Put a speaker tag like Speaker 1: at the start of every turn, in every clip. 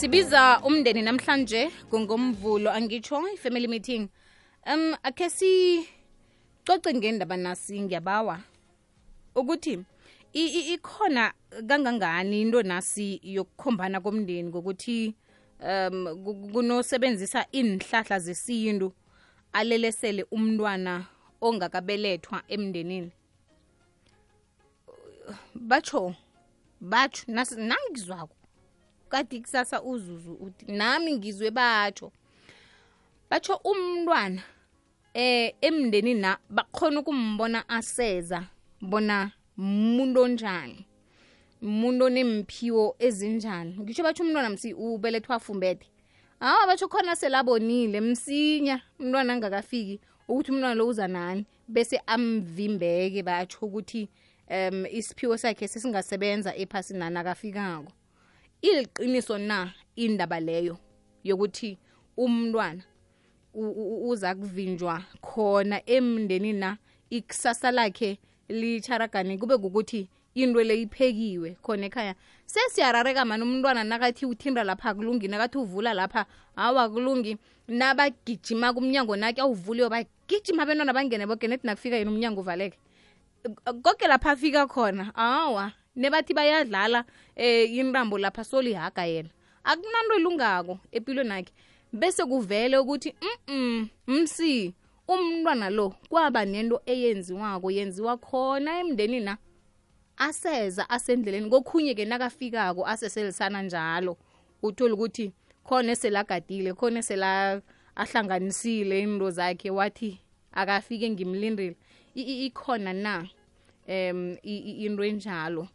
Speaker 1: sibiza umndeni namhlanje ngongomvulo angitsho i-family meeting. Um akhe sicoce ngendaba nasi ngiyabawa. Ukuthi ikhona kangangani into nasi yokukhombana komndeni ngokuthi um ku- kunosebenzisa inhlahla zesintu alelesele umntwana ongakabelethwa emndenini? Batsho batsho nasi nangizwako kade kusasa uzuzu uthi nami ngizwe batsho. Batsho umntwana eh emndeni na bakhona ukumbona aseza bona umuntu onjani umuntu onemphiwo ezinjani. Ngisho batsho umntwana msi ubelethwa afumbethe. Awa batsho khona selabonile msinya umntwana angakafiki ukuthi umntwana lo uza nani bese amvimbeke batsho ukuthi um isiphiwo sakhe sesingasebenza ephasini nani akafikako iliqiniso na indaba leyo yokuthi umntwana uza kuvinjwa khona emndeni na? Ikusasa lakhe licharagane kube kukuthi into le iphekiwe khona ekhaya. Sesiyarareka mani umntwana nakathi uthinda lapha akulungi nakathi uvula lapha. Hawa akulungi nabagijima kumnyango nake awuvuliyo bagijima abentwana bangene boke nethi nakufika yena umnyango uvaleke. Konke lapha afika khona awa nebathi bayadlala eh inrambo lapha solihaga yena. Akunanto ilungako empilweni yakhe. Bese kuvele ukuthi mm msi umntwana lo kwaba nento eyenziwako yenziwa khona emndenini na aseza asendleleni. Kokhunye-ke nakafikako aseselisana njalo. Uthole ukuthi khona eselagadile khona esela ahlanganisile into zakhe wathi akafike ngimlindile ikhona na um into enjalo?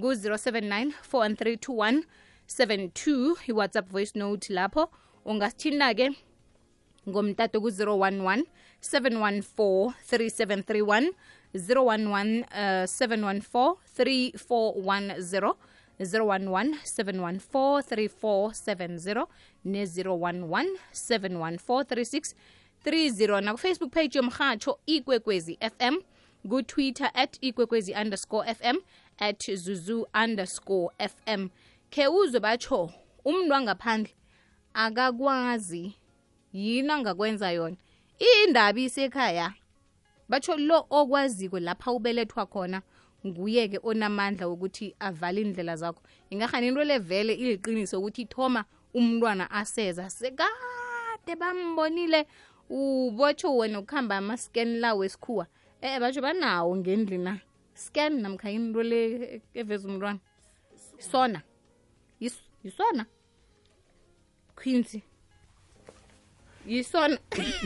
Speaker 1: Ku-079 41321 72 i-whatsapp voice note lapho. Ungasithinda-ke ngomtato ku-011 714 3731 011 uh, 714 3410 011 714 3470 ne-011 714 3630 nakufacebook page yomrhatsho ikwekwezi fm kutwitter at ikwekwezi underscore fm at zuzu underscore fm khe uzwe batsho umntu wangaphandle akakwazi yini angakwenza yona. Indaba isekhaya batsho lo okwaziko lapha ubelethwa khona nguye-ke onamandla wokuthi avale indlela zakho. Ingahani into le vele iliqiniso ukuthi ithoma umntwana aseza sekade bambonile. Ubotsho wena ukuhamba amascan lawo esikhuwa e batsho banawo ngendli scan namkha into le eveza umntwana sona yisona. Quincy yisona.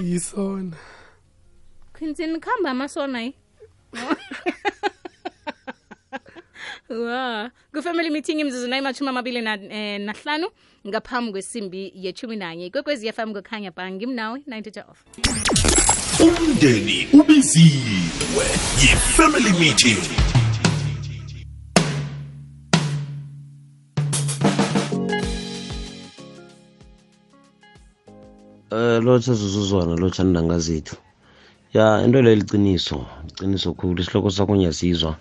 Speaker 2: Yisona.
Speaker 1: Quincy nikhamba amasona yi? Wa. Ku-family meeting imzuzu nayimathumi amabili na- eh, nahlanu ngaphambi kwesimbi yethumi nanye. Ikwekwezi yafam kukhanya ba ngimnawe 90 off
Speaker 3: umndeni ubiziwe yi-family meeting.
Speaker 4: Eh lotsha zuzuzwana lotsha ndanga zethu ya into leyo liqiniso liqiniso khulu isihloko sakho ngiyasizwa. U-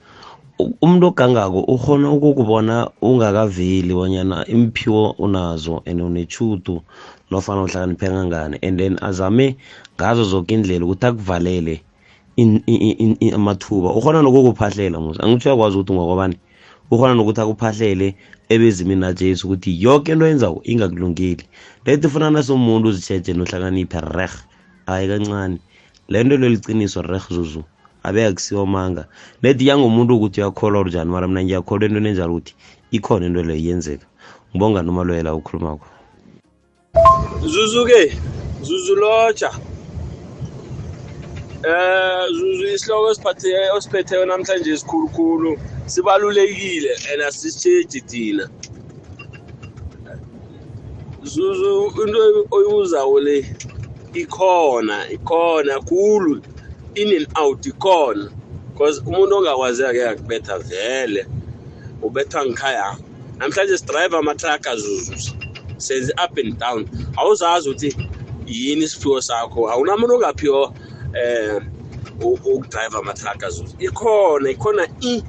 Speaker 4: umuntu ogangako ukhona ukukubona ungakaveli bonyana imphiwo unazo and unechudu nofana uhlakaniphe kangangani. And then azame ngazo zoke indlela ukuthi akuvalele amathuba. Ukhona nokukuphahlela musa. Angitsho uyakwazi ukuthi ngokwabani? Ukhona nokuthi akuphahlele ebezimini najesu ukuthi yoke into yenzako ingakulungeli. Lethi funa nasomuntu uzitsheje nohlakaniphe reh hayi kancane le nto lo liciniso reh zuzu. Abe akusiwo manga. Lethi yangomuntu ukuthi uyakholwa njani mara mina ngiyakholwa entweni enjalo ukuthi ikhona into leyo yenzeka. Ngibonga noma loyo la ukhulumako
Speaker 5: Zuzu ke Zuzu lotsha eh Zuzu isihloko esiphathe osiphetheyo namhlanje isikhulukhulu sibalulekile and asisitsheji thina. Zuzu into oyibuzayo le ikhona ikhona khulu. In and out ikhona because umuntu ongakwazi ake yakubetha vele ubethwa ngikhaya namhlanje sidrive amatraka zuzu senze up and down. Awuzazi ukuthi yini isiphiwo sakho awunamuntu ongaphiwo eh ukudrive amatraka zuzu ikhona ikhona i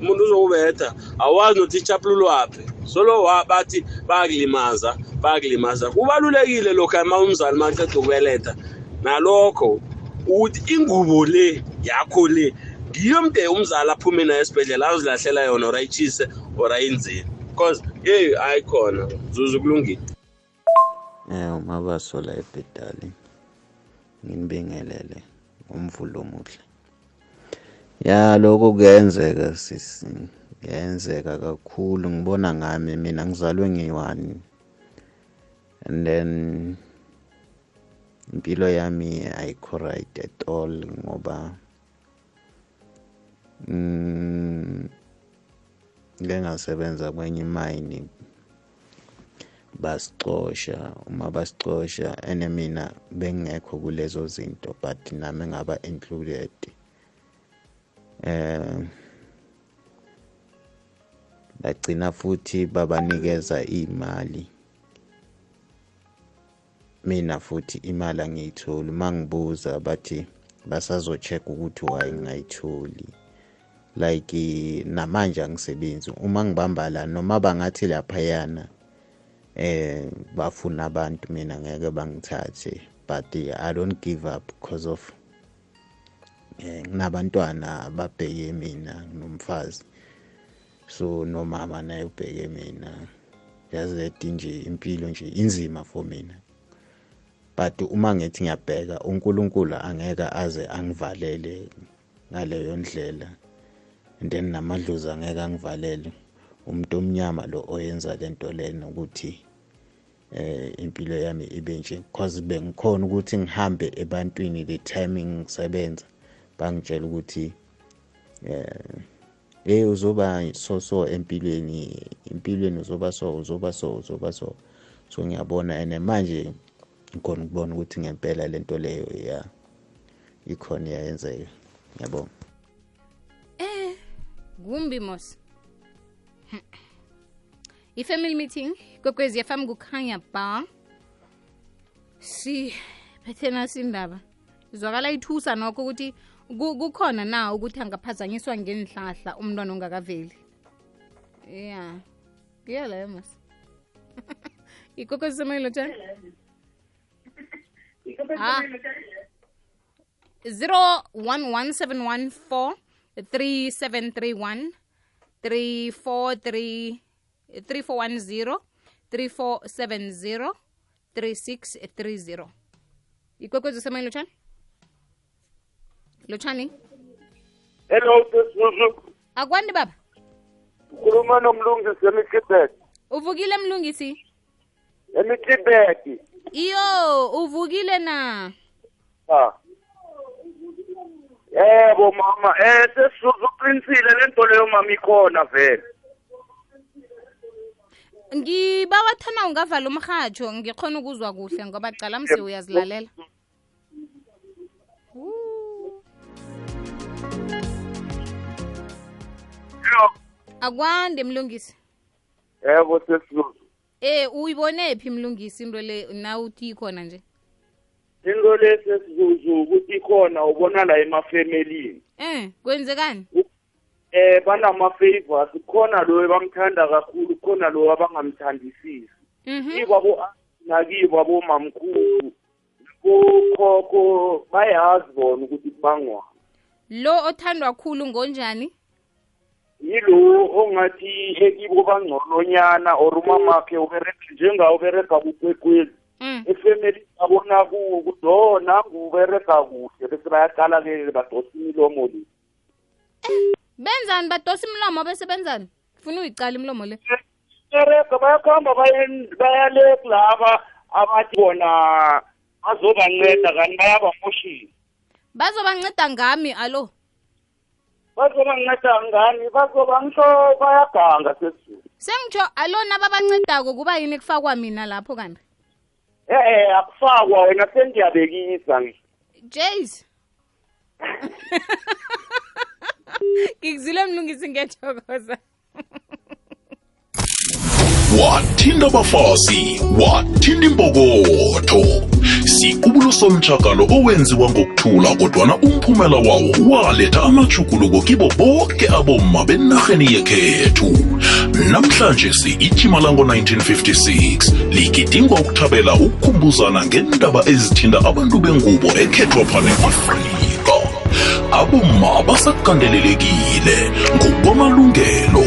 Speaker 5: umuntu uzokubetha. Awazi nothi ichapululo waphi. Solo wa- bathi bayakulimaza bayakulimaza kubalulekile lokhu ama umzali maqeda ukubeletha. Nalokho ukuthi ingubo le yakho le ngiyo mde umzali aphume nayo esibhedlela azilahlela yona or ayitshise or ayinzini because yeyi ayikhona zuzu kulungile
Speaker 2: Eh umabaso la ebhedali nginibingelele umvulo omuhle. Ya lokho kuyenzeka sisi kuyenzeka kakhulu ngibona ngami mina ngizalwe ngiyi-one. And then impilo yami ayikho right at all ngoba mm, ngike ngasebenza kwenye imayini basixosha. Uma basixosha ene mina bengekho kulezo zinto but nami ngaba included. Eh bagcina futhi babanikeza imali. Mina futhi imali angiyitholi. Mangibuza bathi basazo-check ukuthi why ngingayitholi like namanje angisebenzi. Uma ngibamba la noma bangathi laphayana eh bafuna abantu mina ngeke bangithathe. But eh, i don't give up because of eh nginabantwana babheke mina nomfazi so nomama naye ubheke mina. Yazi that nje impilo nje inzima for mina. But uma ngithi ngiyabheka uNkulunkulu angeke aze angivalele ngaleyo ndlela. And then namadlozi angeke angivalele. Umuntu omnyama lo oyenza lento lena ukuthi eh impilo yami ibe nje because bengikhona ukuthi ngihambe ebantwini the timing ngisebenza bangitshela ukuthi eh hey uzoba so so empilweni impilweni uzoba so uzoba so uzoba so so ngiyabona ene manje ngikhona ukubona ukuthi ngempela lento leyo ya ikhona iyayenzeka. Ngiyabonga
Speaker 1: kumbi mos. I-family meeting kwekwezi FM kukhanya ba. Si phethena sindaba izwakala ithusa nokho ukuthi ku- kukhona na ukuthi angaphazanyiswa ngenhlahla umntwana ongakaveli? Ya kuyaleyo mas ikokwezi semayilo tshani Ah. 011714 3731 343 3410 3470 3630 ikwekwezi semayilo lotshani lotshani
Speaker 6: Hello Sisuzu
Speaker 1: akwandi baba?
Speaker 6: Ukhuluma nomlungisi eMitchibet
Speaker 1: uvukile mlungisi?
Speaker 6: eMitchibet
Speaker 1: iyo uvukile na?
Speaker 6: Ah Yebo mama. Eh uqinisile lento leyo mama ikhona vele.
Speaker 1: Ngibawathana ungavala umrhatsho ngikhona ukuzwa kuhle ngoba cala mse uyazilalela. Akwande mlungisi.
Speaker 6: Yebo Sisuzu
Speaker 1: eh uyibone phi mlungisi into le na uthi ikhona nje?
Speaker 6: Into le Sisuzu ukuthi ikhona ubona la emafamilini.
Speaker 1: Eh kwenzekani?
Speaker 6: Eh banama favors khona lo bamthanda kakhulu khona lo abangamthandisisi.
Speaker 1: Mhm.
Speaker 6: Ikwabo nakibo abomamkhulu. Bokhokho bayazi bona ukuthi bangwa
Speaker 1: lo othandwa kakhulu ngonjani?
Speaker 6: Yilo ongathi ekibo bangcolonyana or umamakhe ubereka njengawo ubereka kukwekwezi
Speaker 1: mm.
Speaker 6: efamily abona kuwo ukuthi o nangu ubereka kuhle bese bayaqala-ke badosa imilomo le.
Speaker 1: Benzani? Badosa imlomo bese benzani? Funa uyicala imlomo le?
Speaker 6: Bereka bayakuhamba baye- bayale kulaba abathi bona bazobanceda kanti bayabamoshisa.
Speaker 1: Bazobanceda ngami alo.
Speaker 6: Bazobanceda ngani? Bazoba ngitsho bayaganga sesizulu
Speaker 1: sengitsho alo nababancedako kuba yini kufakwa mina lapho kanti?
Speaker 6: E-e akufakwa wena sengiyabekisa ngi
Speaker 1: jays ngikuzile mlungisi ngiyathokoza.
Speaker 3: Wathinta abafazi wathinta impokotho phasi ubulosomtshakalo owenziwa ngokuthula kodwana umphumela wawo waletha amajuguluko kibo boke abomma benarheni yekhethu. Namhlanje si-ichimalango 1956 ligidingwa ukuthabela ukukhumbuzana ngendaba ezithinda abantu bengubo ekhethwapha ne-afrika abomma basakandelelekile ngokwamalungelo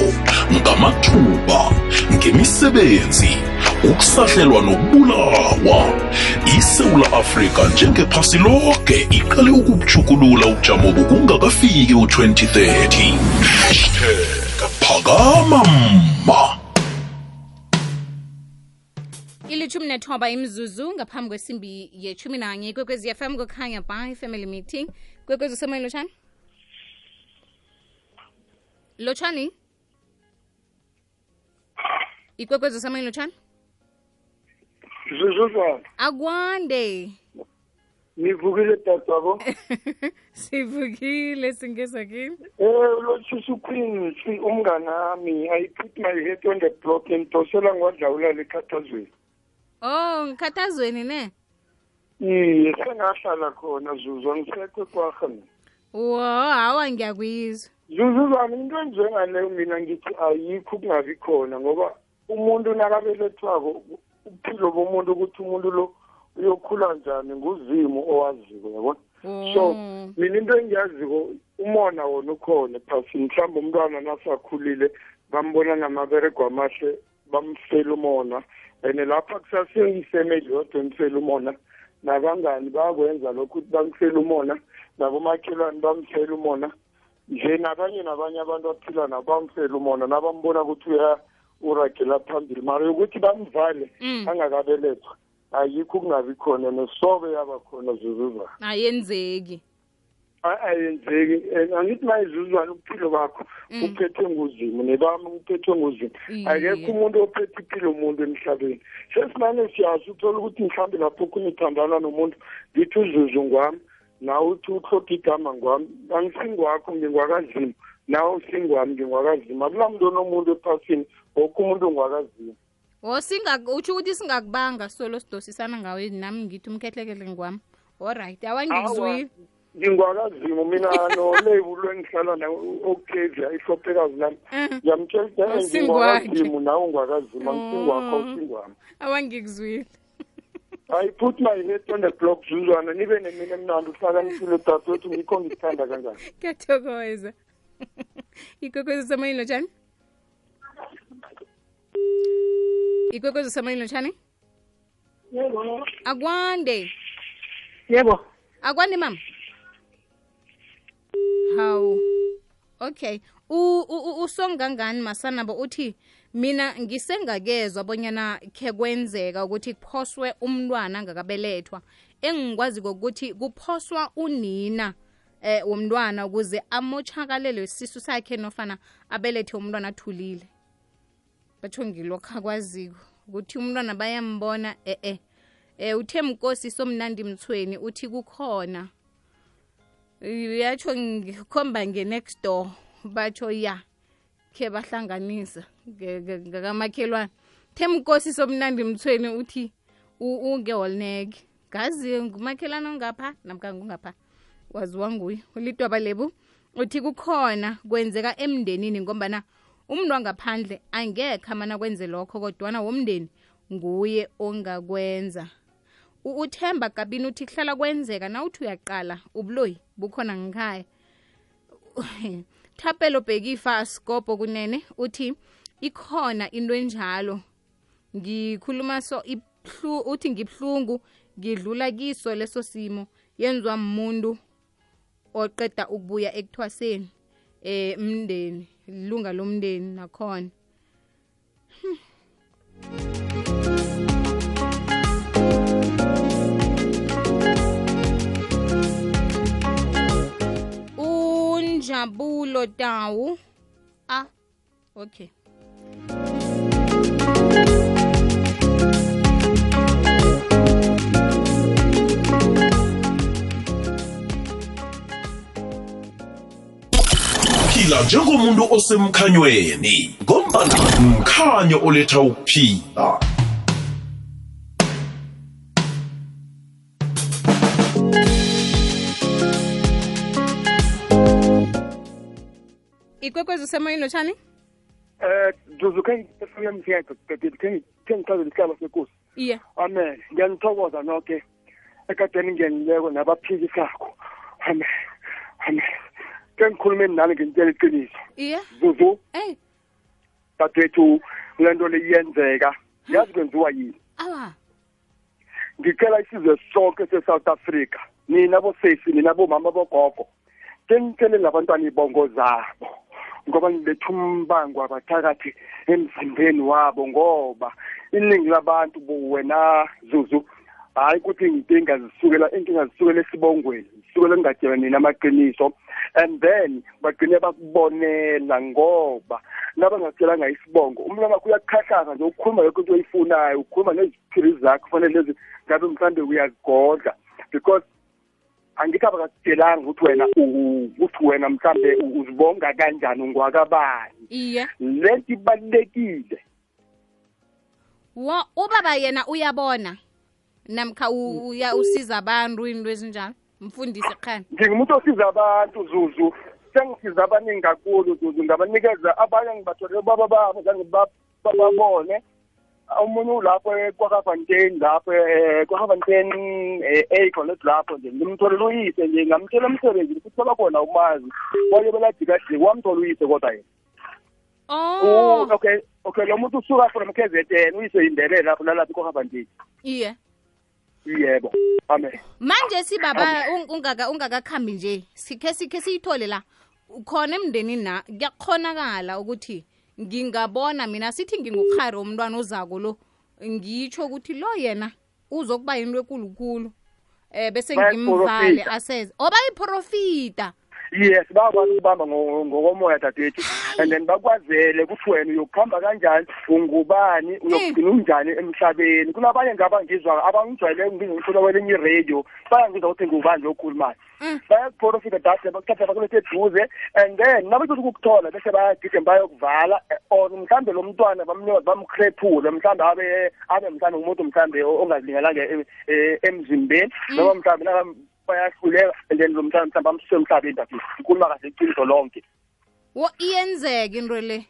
Speaker 3: ngamathuba ngemisebenzi ukusahlelwa nokubulawa. Isewula afrika njengephasi loke iqale ukubuchukulula ubujamo bokungakafiki u-2030 hashtag phakama mma.
Speaker 1: Ilithumi nethoba imzuzu ngaphambi kwesimbi yethumi nanye kwekwezi fm kukhanya by family meeting. Kwekwezi usemoyeni lotshani lotshani ikwekwezi usemoyeni lotshani
Speaker 7: zuzuzwana.
Speaker 1: Akwande.
Speaker 7: Nivukile dadwabo
Speaker 1: sivukile singezwa kini
Speaker 7: um lotshisa uquinsi umnganami i put my head on the block ngidosela ngodlawulala ekhathazweni
Speaker 1: oh ngikhathazweni ne?
Speaker 7: Iye sengahlala khona zuzwa ngisekwe kwarha mina.
Speaker 1: Wo hawa ngiyakwizwa
Speaker 7: zuzuzwana into enjengaleyo mina ngithi ayikho ukungabi khona ngoba umuntu nakabelethwako ubuphilo bomuntu ukuthi umuntu lo uyokhula njani nguzimu owaziko yabona so
Speaker 1: Oh.
Speaker 7: mina into engiyaziko umona wona ukhona phasi mhlawumbe umntwana nasakhulile bambona namaberego amahle bamfela umona and lapha kusaseyifemeli yodwa emfela umona. Nabangani bayakwenza lokhu ukuthi bamfela umona nabomakhelwane bamfela umona. Nje nabanye nabanye abantu aphila nabo bamfela umona nabambona ukuthi uya uragela phambili mara yokuthi bamvale
Speaker 1: Mm.
Speaker 7: angakabelethwa ayikho ukungabi khona nesobe yaba khona zuzuzwana
Speaker 1: ayenzeki
Speaker 7: A- ayenzeki And angithi mayizuzwana ubuphilo bakho
Speaker 1: Mm.
Speaker 7: uphethwe nguzimu nebami uphethwe nguzimu
Speaker 1: Iye.
Speaker 7: akekho umuntu ophethe impilo umuntu emhlabeni sesimane siyazi uthola ukuthi mhlawumbe lapho kunithandana nomuntu ngithi uzuzu ngwami nawe uthi uhloga igama ngwami angisingwakho ngingwakazimu nawe usingwami ngingwakazimu akula muntu onomuntu ephasini woke umuntu
Speaker 1: ngwakazima o utsho ukuthi singakubanga solo sidosisana ngawe nami ngithi umkhehlekele ngwami. Allright awangikuzwile
Speaker 7: ngingwakazimu mina nolebu engihlala okutevia ihlophekazi lami
Speaker 1: Mhm.
Speaker 7: ngiyamtshela ukuthi "Eh, nawe ungwakazima ngisingwakho
Speaker 1: Oh.
Speaker 7: usingwami.
Speaker 1: Awangikuzwile.
Speaker 7: I put my head on the block zuzwana nibe nemina emnandi uhlakaniphile dadewethu ngikho ngithanda kangani
Speaker 1: kuyathokoza ikwekwezi semoyeni lotshani ikwekwezi semoyeni lotshani akwande.
Speaker 7: Yebo.
Speaker 1: Akwande mama hawu. Okay. Usongangani masanabo uthi mina ngisengakezwa bonyana khe kwenzeka ukuthi kuphoswe umntwana angakabelethwa. Engikwazi kokuthi kuphoswa unina eh womntwana ukuze amotshakalelwe isisu sakhe nofana abelethe umntwana athulile. Batsho ngilokho akwaziko ukuthi umntwana bayambona eh eh uthe mkosi somnandi mthweni uthi kukhona. Yatsho ngikhomba nge-next door batsho ya khe bahlanganisa ngakamakhelwane. Themkosi somnandi mthweni uthi u- ungeholneke. Ngazi ngumakhelwane ongapha namka ngungapha? Waziwa nguye ulidwaba lebu uthi kukhona kwenzeka emndenini ngombana umntu wangaphandle angekhe amana kwenze lokho kodwana womndeni nguye ongakwenza. Uthemba gabini uthi kuhlala kwenzeka? Na uthi uyaqala ubuloyi bukhona ngikhaya thapelo bhekifa skopo kunene uthi ikhona into enjalo. Ngikhuluma so uthi ngibhlungu ngidlula kiso leso simo yenziwa umuntu oqeda ukubuya ekuthwaseni eh umndeni lunga lomndeni nakhona. Unjabulo tawu. Ah okay
Speaker 3: ukuphila njengomuntu osemkhanyweni ngombana mkhanyo oletha ukuphila.
Speaker 1: Ikwekwezi usemoyini lotshani?
Speaker 8: Eh, um duzu khe ngichazele isihlaba senkosi
Speaker 1: iye.
Speaker 8: Amen ngiyanithokoza noke ekadeni ngenileko nabaphikisakho amen amen Ke ngikhulume nani ngintshela iqiniso.
Speaker 1: iye
Speaker 8: Zuzu
Speaker 1: ey
Speaker 8: dadethu lento leyenzeka. Yazi kwenziwa yini?
Speaker 1: awa
Speaker 8: ngicela isizwe sonke se-south africa nina bosesi nina bomama bogogo kenitshele labantwana ibongo zabo ngoba niletha umbango abathakathi emzimbeni wabo ngoba iningi labantu wena zuzu hayi ukuthi inkinga zisukela inkinga zisukela esibongweni zisukela engatshela nina amaqiniso and then bagcine bakubonela ngoba nabangatshelanga isibongo umlomo wakho uyakhahlaza nje ukhuluma yonke into oyifunayo ukhuluma neziphiri zakho kufanele lezi ngabe mhlawumbe uyazigodla. Because angithi abakakutshelanga ukuthi wena u- ukuthi wena mhlawumbe u- uzibonga kanjani ungwakabani
Speaker 1: iye.
Speaker 8: Lento ibalulekile.
Speaker 1: Wa ubaba yena uyabona? Namkha u- uya usiza abantu into ezinjalo? Mfundisi khani
Speaker 8: ngingumuntu osiza abantu zuzu sengisiza abaningi kakhulu zuzu ngabanikeza abanye ngibatholele baba babo zange ba- bababone. Omunye ulapho kwakavanten lapho um kwakavanten um ecolet lapho nje ngimtholele uyise nje ngamtshela emsebenzini futhi babakhona umazi. Waye belajikajika wamthola uyise kodwa yena.
Speaker 1: Oh.
Speaker 8: U- okay okay lo muntu usuka from KZN uyise indebele lapho lalapho kwakavanten
Speaker 1: iye.
Speaker 8: Yebo amen
Speaker 1: manje sibaba un- ungaka ungakakhambi nje sikhe sikhe siyithole la. Khona emndenini na? Kuyakhonakala ukuthi ngingabona mina sithi ngingukhari womntwana ozako lo. Ngitsho ukuthi lo yena uzokuba yinto ekulukhulu eh bese ngimvale aseze. Obayiprofita
Speaker 8: yes bayakwazi ukubamba ngo- ngokomoya dadethu and then bakwazele ukuthi wena uyokuhamba kanjani ungubani uyokugcina unjani emhlabeni? Kunabanye ngabangizwa abangijwayele ngizongithola kwelinye iradio bayangizwa ukuthi ngubani lo okhulumayo.
Speaker 1: Mm.
Speaker 8: bayakuprofita dade bakuthatha bakulethe eduze and then nabethi ukukuthola bese bayagide bayokuvala eh, or mhlambe lo mntwana bamkrephule mhlambe abe abe mhlambe umuntu mhlambe ongazilingelanga e- e- emzimbeni. Noma mhlambe bayahluleka and then lo mntwana mhlambe bamsuse emhlabeni dadethu ngikhuluma kahle iqiniso lonke.
Speaker 1: Wo iyenzeka into le?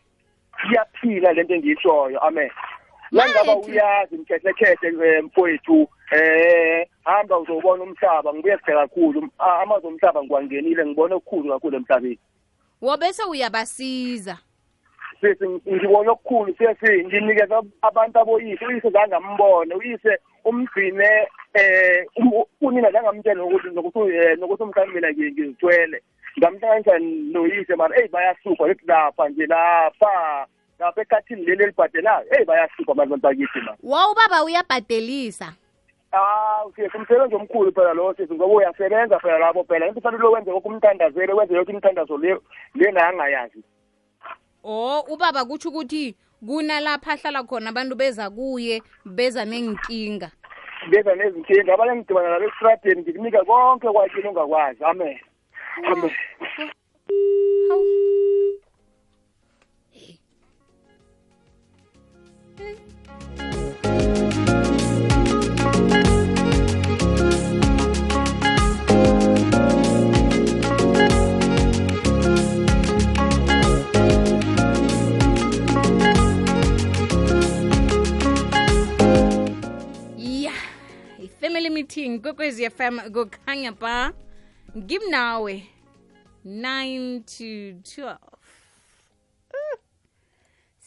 Speaker 8: Iyaphila lento engiyishoyo amen. Langaba
Speaker 1: Right.
Speaker 8: uyazi mkhehlekhehle eh, mfowethu eh hamba uzobona umhlaba ngibuye kuhle kakhulu. A- amazwi omhlaba ngiwangenile ngibone okukhulu kakhulu emhlabeni.
Speaker 1: Wo bese uyabasiza.
Speaker 8: Sisi ngibone okukhulu sesi nginikeza abantu aboyise uyise zangambone uyise umgcine eh um- unina zangamtshela nokuthi nokuthi eh, nokuthi mhlawumbe mina ngi- ngizithwele. Ngamhlanganisa noyise mara eyi bayahlupha ethi lapha nje lapha lapha ekhathini leli elibhadelayo eyi bayahlupha manje abantu bakithi ma
Speaker 1: wo ubaba uyabhadelisa.
Speaker 8: Ah, okay, umsebenzi omkhulu phela lo sisi ngoba uyasebenza phela lapho phela. Into fanele wenze konke umthandazelo wenze yonke imithandazo le lena angayazi
Speaker 1: oh ubaba kutsho ukuthi kunalapha ahlala khona abantu beza kuye beza nenkinga
Speaker 8: beza nezinkinga. Abanye ngidibana nabo esitradeni ngikunika konke kwakini ongakwazi amen. Amen.
Speaker 1: Hawu. I-family meeting kwekwezi fm kukhanya ba ngimnawe 9 to 12 Uh,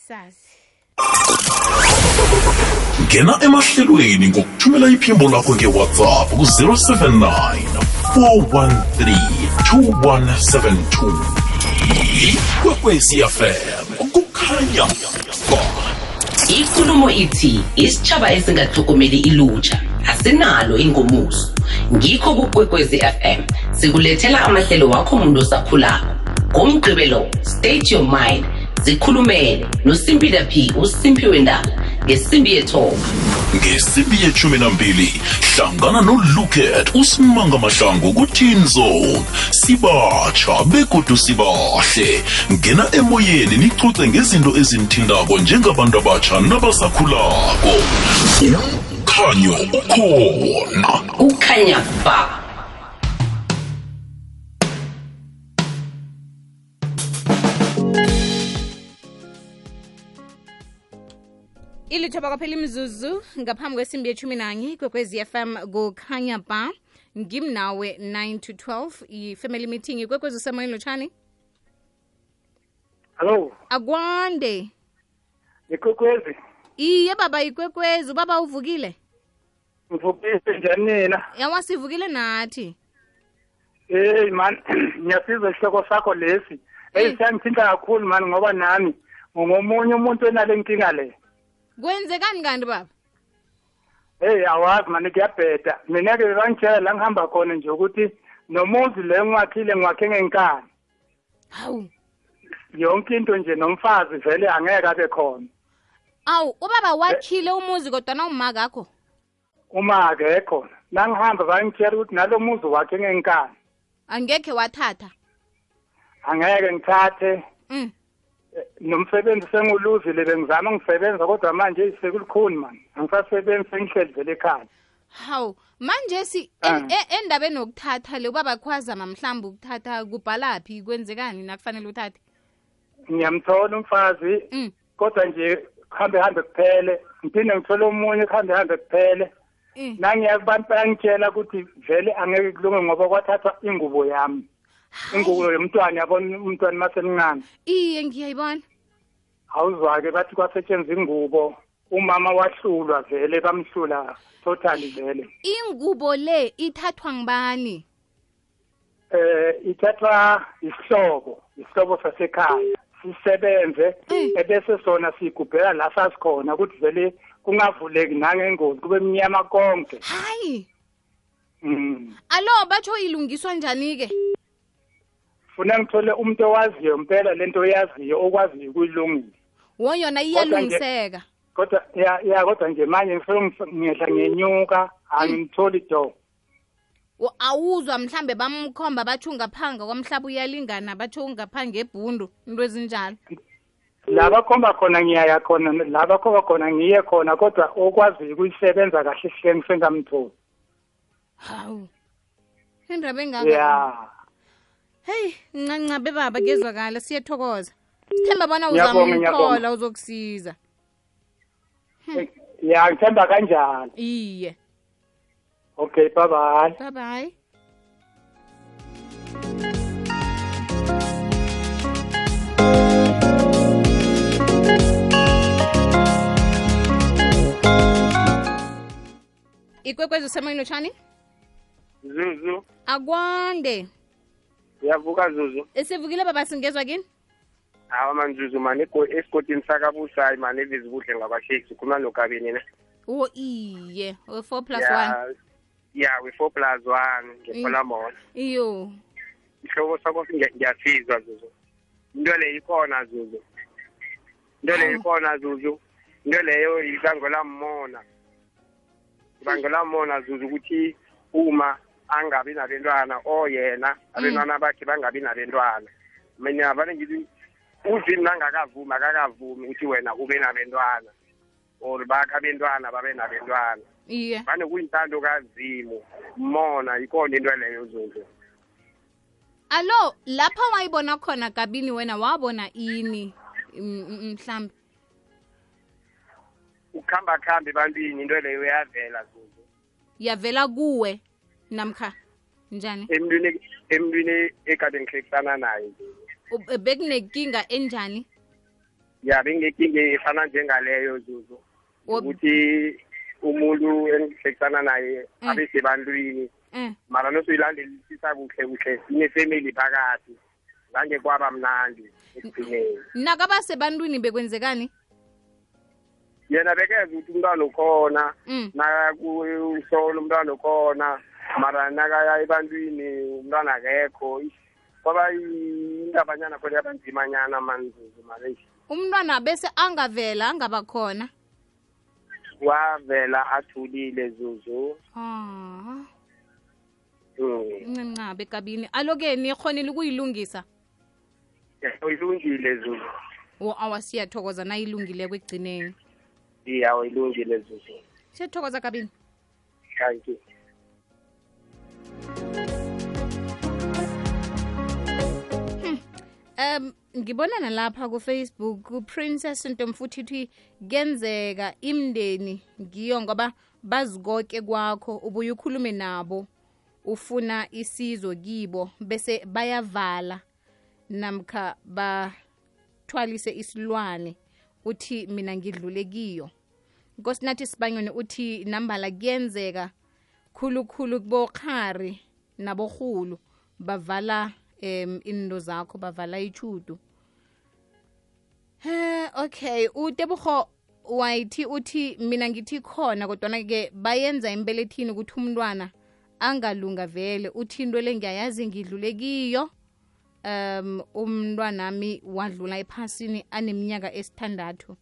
Speaker 1: sazi.
Speaker 3: Ngena emahlelweni ngokuthumela iphimbo lakho ngewhatsapp ku-079 413 2172 ikwekwecfm kukhanya ba
Speaker 9: ikulumo ithi isitshaba esingatlhogomeli ilutjha. Asinalo ingomuso. Ngikho kukwekwezi fm sikulethela amahlelo wakho muntu osakhulako. Ngomgqibelo state your mind. Zikhulumele. Nosimpila p usimpiwe ndala ngesimbi yethoba
Speaker 3: ngesimbi yeshumi nambili hlangana noluket usimanga mahlangu ku-teen zone. Sibatsha begodu sibahle. Ngena emoyeni nicuce ngezinto ezinithindako njengabantu abatsha nabasakhulako. ukhanya ukhona
Speaker 9: ukhanya ba
Speaker 1: ilithoba kwaphela imzuzu ngaphambi kwesimbi yethumi nanye kwekwezi fm kukhanya ba ngimnawe 9 to 12 i-family meeting ikwekwezi usemoyeni lotshani
Speaker 10: hello.
Speaker 1: Akwande
Speaker 10: ikwekwezi
Speaker 1: iye baba ikwekwezi ubaba uvukile
Speaker 10: Ngivukile njani nina?
Speaker 1: yawasivukile nathi
Speaker 10: Hey man, ngiyasizwa isihloko sakho lesi. Hey siyangithinta kakhulu man ngoba nami ngomunye umuntu enale nkinga le.
Speaker 1: kwenzekani kanti baba
Speaker 10: Hey awazi man kuyabheda. Mina ke bangitshela la ngihamba khona nje ukuthi nomuzi le ngwakhile ngwakhe ngenkani.
Speaker 1: hawu
Speaker 10: Yonke into nje nomfazi vele angeke abe khona.
Speaker 1: Awu ubaba wakhile umuzi kodwana umma kakho
Speaker 10: Uma akekho, nangihamba bangitshela ukuthi nalo muzi wakhe ngenkani.
Speaker 1: angekhe wathatha.
Speaker 10: Angeke ngithathe.
Speaker 1: Mm.
Speaker 10: nomsebenzi senguluzile bengizama ngisebenza kodwa manje sekulukhuni mani angisasebenzi sengihleli vele ekhaya.
Speaker 1: Hawu manje si
Speaker 10: Ah.
Speaker 1: en- e- endabeni yokuthatha le ubaba khwazama mhlawumbe ukuthatha kubhalaphi kwenzekani nakufanele uthathe?
Speaker 10: Ngiyamthola umfazi.
Speaker 1: Mm.
Speaker 10: kodwa nje kuhambe hambe kuphele ngiphinde ngithole omunye kuhambe hambe kuphele.
Speaker 1: Mm.
Speaker 10: nangiya kubantu bayangitshela ukuthi vele angeke kulunge ngoba kwathathwa ingubo yami. Ingubo yomntwana yabona umntwana masemncane.
Speaker 1: Iye ngiyayibona.
Speaker 10: Awuzwa-ke bathi kwasetshenzwa ingubo. Umama wahlulwa vele bamhlula totally vele.
Speaker 1: Ingubo le ithathwa ngibani
Speaker 10: eh ithathwa isihlobo isihlobo sasekhaya. Sisebenze ebese sona sigubhela la sasikhona ukuthi vele kungavuleki nangengozi kube mnyama konke.
Speaker 1: Hayi.
Speaker 10: Mm.
Speaker 1: alo batsho ilungiswa njani-ke?
Speaker 10: Funa ngithole umuntu owaziyo mpela lento oyaziyo okwaziyo ukuyilungisa.
Speaker 1: Wo yona iyalungiseka.
Speaker 10: Kodwa ya kodwa nje manje ngifike ngif- ngiyehla ngenyuka angimtholi do
Speaker 1: Wo- awuzwa mhlambe bamkhomba batsho phanga kwamhlaba uyalingana batsho phanga ebhundu into ezinjalo.
Speaker 10: La bakhomba khona ngiyaya khona la bakhomba khona ngiye khona kodwa okwaziyo ukuyisebenza kahle sihle ngisengamtholi
Speaker 1: hawu indaba engaka.
Speaker 10: Ya.
Speaker 1: Heyi ncancabe baba kezwakala siyethokoza sithemba bona uzamthola uzokusiza.
Speaker 10: Ya ngithemba kanjalo.
Speaker 1: Iye
Speaker 10: okay bye bye
Speaker 1: bye bye ikwekwezi usemoyeni tshani
Speaker 11: zuzu.
Speaker 1: Akwande
Speaker 11: yavuka zuzu.
Speaker 1: Esivukile baba singezwa kini?
Speaker 11: Hawa manzuzu mani esigodini sakabusayi mani evizibuhle ngabasheki sikhuluma nogabeni na?
Speaker 1: O iye. We-four plus one
Speaker 11: ya we-four plus one ngekholamona
Speaker 1: iyo
Speaker 11: ihlobo sakho ngiya- ngiyasizwa zuzu. Into leyo ikhona zuzu. Into leyo ikhona zuzu. Into leyo ibangelwa mmona ibangelwa mmona zuzu ukuthi uma angabi nabentwana o yena abentwana bakhe bangabi nabentwana. Mina vane ngithi uzini nangakavumi akakavumi ukuthi wena ube nabentwana or bakhe abentwana babe nabentwana.
Speaker 1: Iye.
Speaker 11: Fane kuyintando kazimu. Mona ikhona into leyo zuzu
Speaker 1: alo lapha wayibona khona kabini wena? Wabona ini? Mhlambe.
Speaker 11: Ukuhamba kuhamba ebantwini into leyo yavela zuzu
Speaker 1: yavela kuwe namkha njani?
Speaker 11: Emntwini emntwini ekade ngihlekisana naye
Speaker 1: U- bekunenkinga enjani?
Speaker 11: Ya benginenkinga efana njengaleyo zuzu ukuthi umuntu engihlekisana naye
Speaker 1: Mm.
Speaker 11: abe sebantwini.
Speaker 1: Eh
Speaker 11: mara nosoyilandelisisa kuhle kuhle sinefemeli phakathi. Zange kwaba mnandi ekugcineni.
Speaker 1: Nakaba sebantwini bekwenzekani?
Speaker 11: Yena bekeza ukuthi umntwana ukhona
Speaker 1: Mm.
Speaker 11: nakusola umntwana ukhona mara nakaya ebantwini umntwana akekho. Kwaba indabanyana khona yabanzimanyana manzuzu mare
Speaker 1: umntwana bese angavela angaba khona.
Speaker 11: Wavela athulile zuzu.
Speaker 1: Ah
Speaker 11: Mm.
Speaker 1: aloke kabini. Alo-ke nikhonile ukuyilungisa?
Speaker 11: Uyilungile zuzu.
Speaker 1: O awasiyathokoza nayilungileko ekugcineni.
Speaker 11: Iya uyilungile zuzu.
Speaker 1: Siyathokoza kabini.
Speaker 11: Thank you.
Speaker 1: Um ngibona nalapha ku-facebook uprincess ntomfuthi uthi kenzeka imndeni ngiyo ngoba bazikoke kwakho ubuye ukhulume nabo ufuna isizo kibo bese bayavala. Namkha bathwalise isilwane uthi mina ngidlule kiyo. Nkosinathi sibanyoni uthi nambala kuyenzeka khulukhulu kubokhari naborhulu bavala um into zakho bavala ichudu he okay uTebogo wayithi uthi mina ngithi khona kodwana-ke bayenza embelethini ukuthi umntwana angalunga vele uthi into le ngiyayazi ngidlulekiyo um umntwanami wadlula ephasini aneminyaka esithandathu.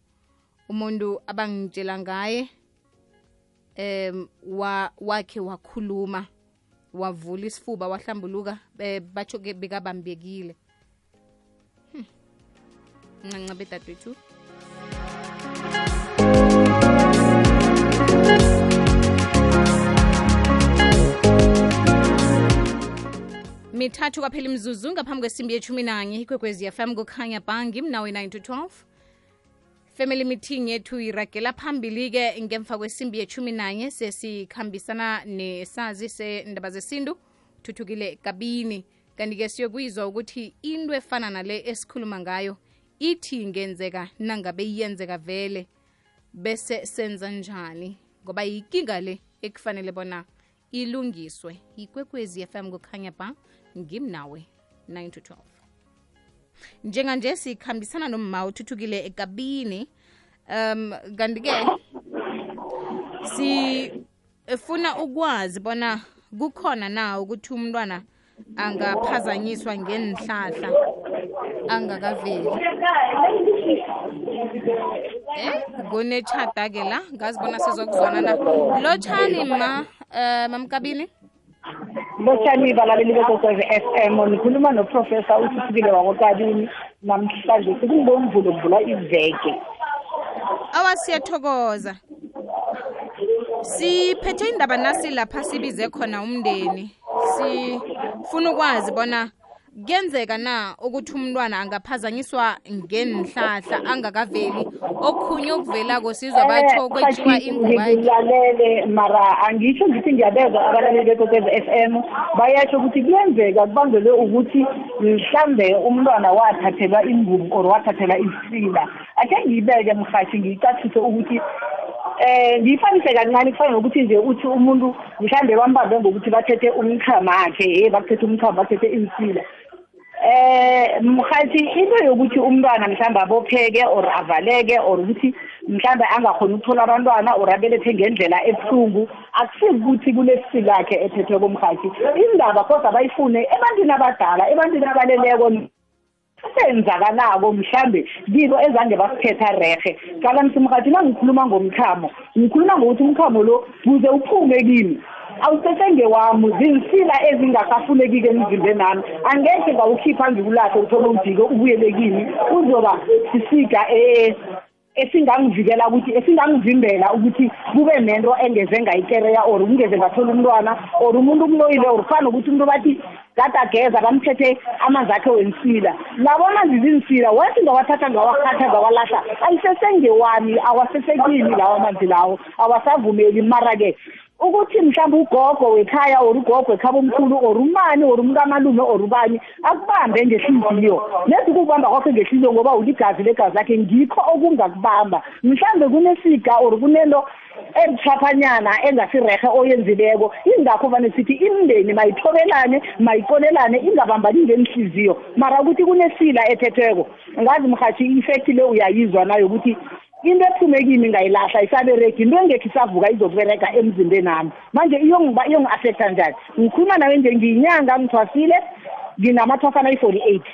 Speaker 1: Umuntu abangitshela ngaye um wa wakhe wakhuluma wavula isifuba wahlambuluka eh, batsho ke bekabambekile. Hmm. ncancabe dadewethu mithathu kwaphela imzuzu ngaphambi kwesimbi yethumi nanye ikwekwezi fm kukhanya bhangi mnawe 9 to 12 family meeting yethu iragela phambili-ke ngemva kwesimbi yethumi nanye sesikhambisana nesazi sendaba zesintu. Thuthukile kabini. Kanti-ke siyokuyizwa ukuthi into efana nale esikhuluma ngayo ithi ingenzeka nangabe iyenzeka vele bese senza njani? Ngoba yinkinga le ekufanele bona ilungiswe. Yikwekwezi fm kukhanya ba ngimnawe 9 to 12 njenganje sikhambisana nomma uthuthukile ekabini um kanti-ke sifuna ukwazi bona kukhona na ukuthi umntwana angaphazanyiswa ngenhlahla angakaveli. Eh kunetshada-ke la ngazibona na. Lotshani ma um mamkabini
Speaker 12: lotshani balaleli bekwekwezi f m nikhuluma noprofesa uthuthukile wakokabini namhlanje. Sekungomvulo kuvula iveke.
Speaker 1: Awa siyathokoza. Siphethe indaba nasi lapha sibize khona umndeni. Sifuna ukwazi bona kuyenzeka na ukuthi umntwana angaphazanyiswa ngenhlahla angakaveli? Okhunye okuvelako sizwa batsho kwethiwa ingubakhe
Speaker 12: ngikulalele mara angisho ngithi ngiyabezwa abalaleli bekwekwezi f m. Bayasho ukuthi kuyenzeka kubangelwe ukuthi mhlambe umntwana wathathelwa ingubo or wathathelwa isila. Akhe ngiyibeke mhathi ngiyicacise ukuthi eh ngiyifanise kancane kufana nokuthi nje uthi umuntu mhlambe bambambe ngokuthi bathethe umchamo akhe hey bakuthethe umchamo bathethe insila eh mkhathi into yokuthi umntwana mhlawumbe abopheke or avaleke or ukuthi mhlawumbe angakhoni ukuthola abantwana or abelethe ngendlela ebuhlungu akusiki ukuthi kunesikakhe ethethwe komkhathi indaba kodwa bayifune ebantwini abadala ebantwini abaleleko senzakalako mhlambe kibo ezange basiphetha rehe qalanisa umkhathi uma ngikhuluma ngomchamo ngikhuluma ngokuthi umchamo lo kuze uphume kimi. Awusesengewami zinsila ezingakafuneki-ke emzimbeni nami angekhe ngawukhipha ngiwulahle uthole ujike ubuyele kimi. Uzoba sisiga um esingangivikela ukuthi esingangivimbela ukuthi kube nento engeze ngayikereya or kungeze ngathola umntwana or umuntu umloyile or kufana nokuthi umuntu bathi kade ageza bamthethe amanzi akhe wensila. Labo amanzi zinsila wathi ngawathatha ngawakhatha ngawalahla ayisesengewami awasesekini lawo amanzi lawo awasavumeli. Mara-ke ukuthi mhlawumbe ugogo wekhaya or ugogo ekhaba omkhulu or umani or umkamalume or ubani akubambe ngehliziyo nethi ukubamba kwakho ngehliziyo ngoba uligazi legazi lakhe ngikho okungakubamba. Mhlawumbe kunesiga or kunento ebuthwaphanyana engasirehe oyenzileko. Ingakho vane sithi imndeni mayithobelane mayikolelane ingabambani ngenhliziyo mara ukuthi kunesila ethethweko ngazi mhathi i-effect le uyayizwa nayo ukuthi into ephume kimi ngayilahla isaberegi into engekho isavuka izokubereka emzimbeni nami manje iyongi-affecta njani? Ngikhuluma nawe nje ngiyinyanga ngithwasile nginamathwasana ayi-forty eight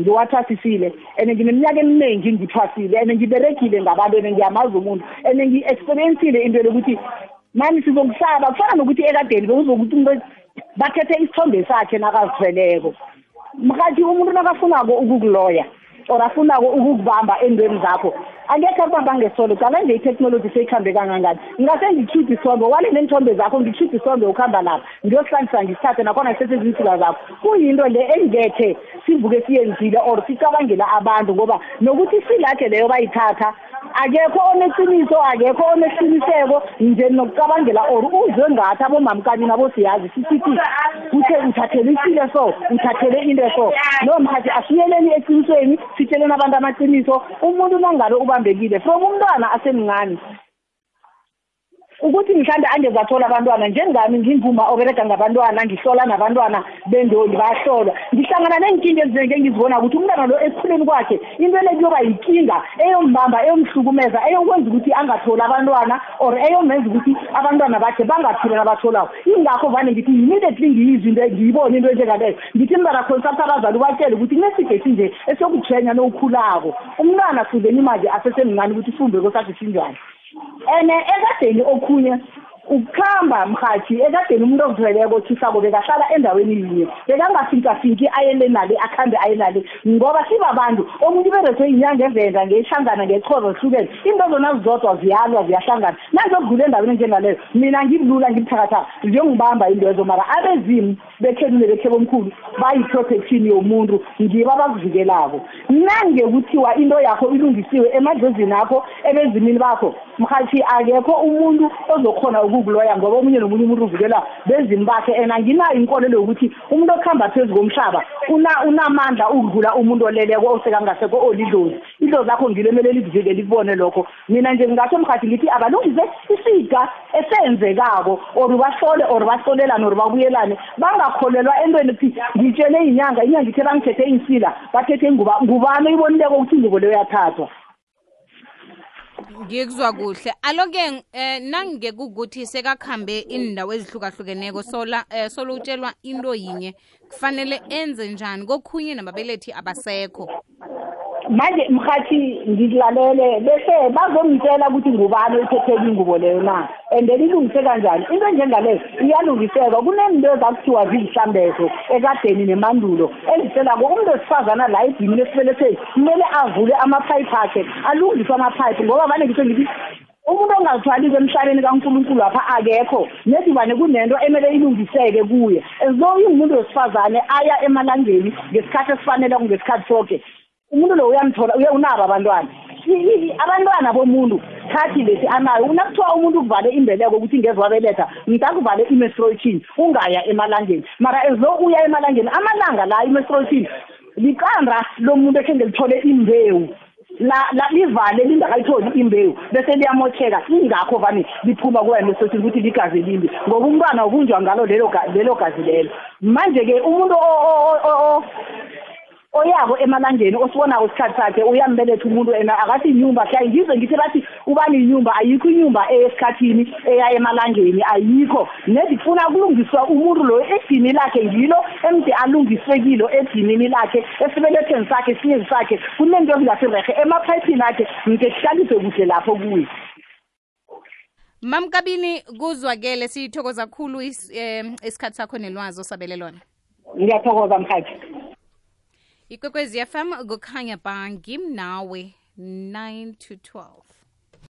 Speaker 12: ngiwathwasisile and ngineminyaka eminingi ngithwasile and ngiberegile ngabantu and ngiyamazi umuntu and ngi-experiencile into yokuthi mani sizokusaba kufana nokuthi ekadeni bekuzokuthi umuntu bathethe isithombe sakhe nakazithweleko. Mhathi umuntu nakafunako ukukuloya or afunako ukukubamba endweni zakho. Angekhe akubamba ngesolo cala nje itheknoloji seyikhambe kangangani. Ngingase ngikhiphe isombe wale neenthombe zakho ngikhiphe isombe ukuhamba lapha ngiyosihlalisa ngisithathe nakhona ngisesezinsika zakho. Kuyinto le engekhe sivuke siyenzile or sicabangela abantu ngoba nokuthi silakhe leyo bayithatha akekho oneqiniso akekho onesiqiniseko nje nokucabangela or uzwe ngathi abomamkani nabo siyazi sisithi kuthe uthathele isile so uthathele into so. No mkhathi asiyeleni eqinisweni sitsheleni abantu amaqiniso umuntu nangabe ubambekile from umntwana asemncane. Ukuthi mhlawumbe angezathola abantwana njengami ngimvuma oberega ngabantwana ngihlola nabantwana bendoni bayahlolwa. Ngihlangana neenkinga ezinenge engizibona ukuthi umntwana lo ekukhuleni kwakhe into le kuyoba yinkinga eyombamba eyomhlukumeza eyokwenza ukuthi angatholi abantwana or eyomenza ukuthi abantwana bakhe bangaphili nabatholako. Ingakho vane ngithi immediately ngiyizwe into ngiyibone into enjengaleyo. Ngithi mntwana consult abazali ubatshele ukuthi kuneside esinje esiyokujwenya nowukhulako umntwana suzeni manje asesemncane ukuthi ufunde kwesathi sinjani. Ene ekadeni okhunye. Ukuhamba mhathi ekadeni umuntu okuzweleko thisako bekahlala endaweni yinye. Bekangafinkafinki ayele nale akhambe aye nale. Ngoba sibabantu omuntu uberethwe inyanga evenda ngehlangana ngecholo hlukene into zona zizodwa ziyalwa ziyahlangana. Nazokudlula endaweni enjengaleyo mina ngibulula ngibuthakathaka njengibamba intwezo mara abezimu bekhelule bekhebomkhulu bayi-protection yomuntu ngibo abakuvikelako. Nange kuthiwa into yakho ilungisiwe emadlozini akho ebezimini bakho mhathi akekho umuntu ozokhona ukukuloya ngoba omunye nomunye umuntu uvikela bezimi bakhe and anginayo inkolelo yokuthi umuntu okuhamba phezu komhlaba unamandla ukudlula umuntu oleleko osekangasekho olidlozi idlozi lakho ngilo emele likuvike likubone lokho. Mina nje ngingasho mkhathi ngithi abalungise isiga esenzekako or bahlole or bahlolelane or babuyelane. Bangakholelwa entweni phi? Ngitshele inyanga inyanga ithe bangithethe insila bathethe ngubani oyibonileko ukuthi ingubo leyo yathathwa?
Speaker 1: Ngikuzwa kuhle. Aloke eh nangekukuthi sekakhambe indawo ezihlukahlukeneko sola eh, solo into yinye kufanele enze njani? Kokhunye nababelethi abasekho
Speaker 12: manje mhathi ngikulalele bese bazongitshela ukuthi ngubani oyithethele ingubo leyo na? And then ilungise kanjani? Into enjengaleyo iyalungiseka. Kunezinto ezakuthiwa ziyihlambezo ekadeni nemandulo eziselako umuntu wesifazana la edimini esibeletheni kumele avule amaphayiphi akhe alungiswe amaphayiphi ngoba vane ngitho ngithi umuntu ongazithwaliko emhlabeni kankulunkulu apha akekho nedibane kunento emele ilungiseke kuye. As though ingumuntu wesifazane aya emalangeni ngesikhathi esifanele ngesikhathi sonke umuntu lo uyamthola unabo abantwana. Abantwana bomuntu thathi lesi anayo unakuthiwa umuntu ukuvale imbeleko ukuthi ngeze wabeletha ngidakuvale i-menstruation ungaya emalangeni. Mara though uya emalangeni amalanga la i-menstruation liqanda lomuntu ekhe ngelithole imbewu. La livale lingakayitholi imbewu bese liyamocheka ingakho vane liphuma kuwena sothi ukuthi ligazi limbi ngoba umntwana ubunjwa ngalo lelo gazi lelo. Manje ke umuntu oyako emalangeni osibonako isikhathi sakhe uyambeletha umuntu ena akathi inyumba khayi ngizwe ngithi bathi ubani inyumba ayikho inyumba eyesikhathini eya emalangeni ayikho. Nedi kufuna kulungiswa umuntu lo edini lakhe ngilo emde alungiswe kilo edinini lakhe esibeletheni sakhe sinyezi sakhe kunento ezingasirehe emaphayiphini akhe ngike kuhlaliswe kuhle lapho kuye.
Speaker 1: Mamkabini kuzwakele sithokoza khulu isikhathi sakho nelwazi osabele lona
Speaker 12: ngiyathokoza mhathi
Speaker 1: ikwekwezi fm kukhanya ba ngimnawe 9 to 12